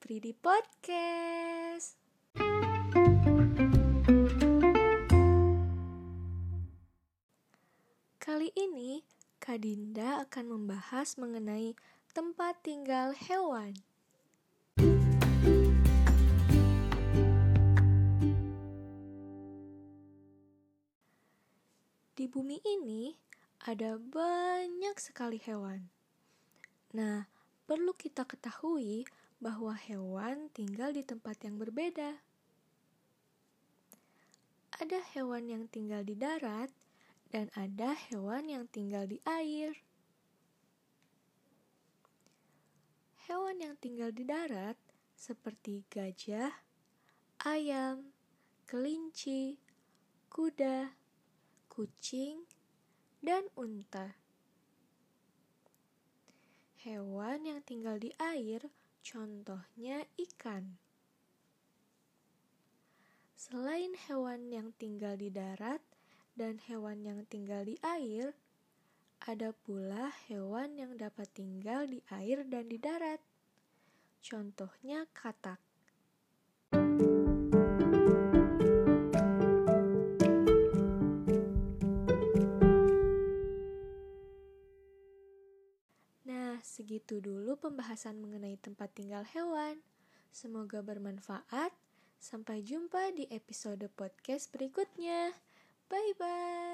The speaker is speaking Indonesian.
Kridi Podcast. Kali ini, Kak Dinda akan membahas mengenai tempat tinggal hewan. Di bumi ini ada banyak sekali hewan. Nah, perlu kita ketahui bahwa hewan tinggal di tempat yang berbeda. Ada hewan yang tinggal di darat, dan ada hewan yang tinggal di air. Hewan yang tinggal di darat seperti gajah, ayam, kelinci, kuda, kucing, dan unta. Hewan yang tinggal di air contohnya ikan. Selain hewan yang tinggal di darat dan hewan yang tinggal di air, ada pula hewan yang dapat tinggal di air dan di darat. Contohnya katak. Nah, segitu dulu pembahasan mengenai tempat tinggal hewan. Semoga bermanfaat. Sampai jumpa di episode podcast berikutnya. Bye bye.